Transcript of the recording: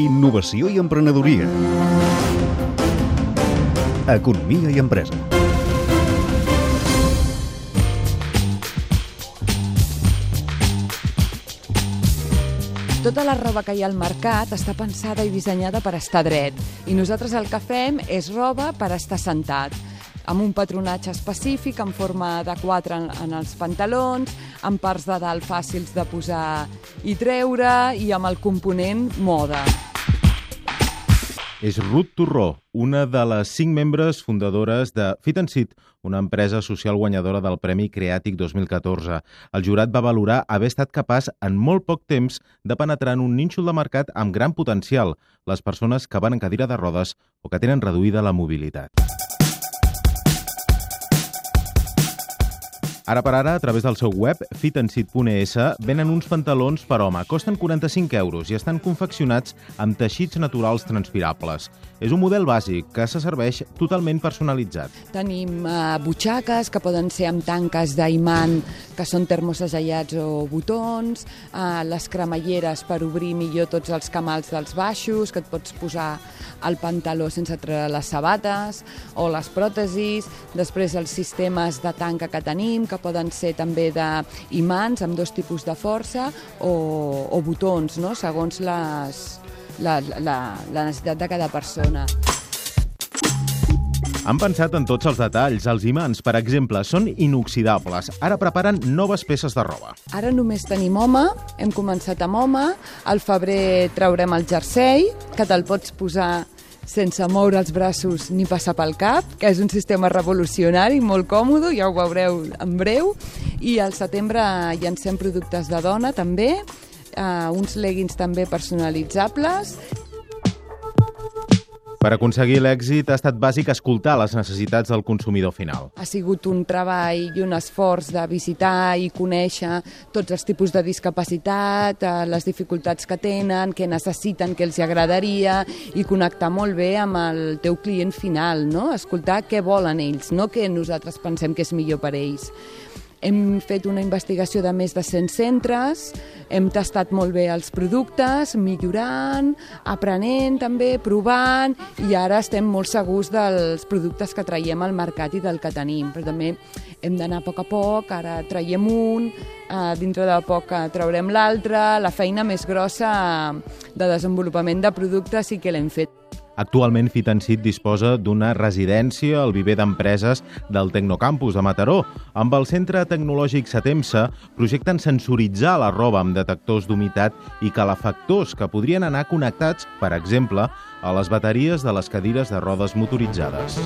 Innovació i emprenedoria. Economia i empresa. Tota la roba que hi ha al mercat està pensada i dissenyada per estar dret i nosaltres el que fem és roba per estar sentat amb un patronatge específic en forma de quatre en, en els pantalons, amb parts de dalt fàcils de posar i treure i amb el component moda. És Ruth Torró, una de les cinc membres fundadores de Fit and Sit, una empresa social guanyadora del Premi Creàtic 2014. El jurat va valorar haver estat capaç en molt poc temps de penetrar en un nínxol de mercat amb gran potencial, les persones que van en cadira de rodes o que tenen reduïda la mobilitat. Ara per ara, a través del seu web, fitandsit.es, venen uns pantalons per home. Costen 45 euros i estan confeccionats amb teixits naturals transpirables. És un model bàsic que se serveix totalment personalitzat. Tenim uh, butxaques que poden ser amb tanques d'imant, que són termosegellats o botons, uh, les cremalleres per obrir millor tots els camals dels baixos, que et pots posar el pantaló sense treure les sabates, o les pròtesis, després els sistemes de tanca que tenim, que poden ser també d'imants amb dos tipus de força o, o botons, no? segons les, la, la, la necessitat de cada persona. Han pensat en tots els detalls. Els imants, per exemple, són inoxidables. Ara preparen noves peces de roba. Ara només tenim home, hem començat amb home, al febrer traurem el jersei, que te'l pots posar sense moure els braços ni passar pel cap, que és un sistema revolucionari, molt còmode, ja ho veureu en breu. I al setembre llancem productes de dona també, uh, uns leggings també personalitzables per aconseguir l'èxit ha estat bàsic escoltar les necessitats del consumidor final. Ha sigut un treball i un esforç de visitar i conèixer tots els tipus de discapacitat, eh, les dificultats que tenen, què necessiten, què els agradaria i connectar molt bé amb el teu client final, no? escoltar què volen ells, no què nosaltres pensem que és millor per ells. Hem fet una investigació de més de 100 centres, hem tastat molt bé els productes, millorant, aprenent també, provant, i ara estem molt segurs dels productes que traiem al mercat i del que tenim. Però també hem d'anar a poc a poc, ara traiem un, eh, dintre de poc traurem l'altre, la feina més grossa de desenvolupament de productes sí que l'hem fet. Actualment Fitancit disposa d'una residència al viver d'empreses del Tecnocampus de Mataró. Amb el Centre Tecnològic Satemsa projecten sensoritzar la roba amb detectors d'humitat i calefactors que podrien anar connectats, per exemple, a les bateries de les cadires de rodes motoritzades.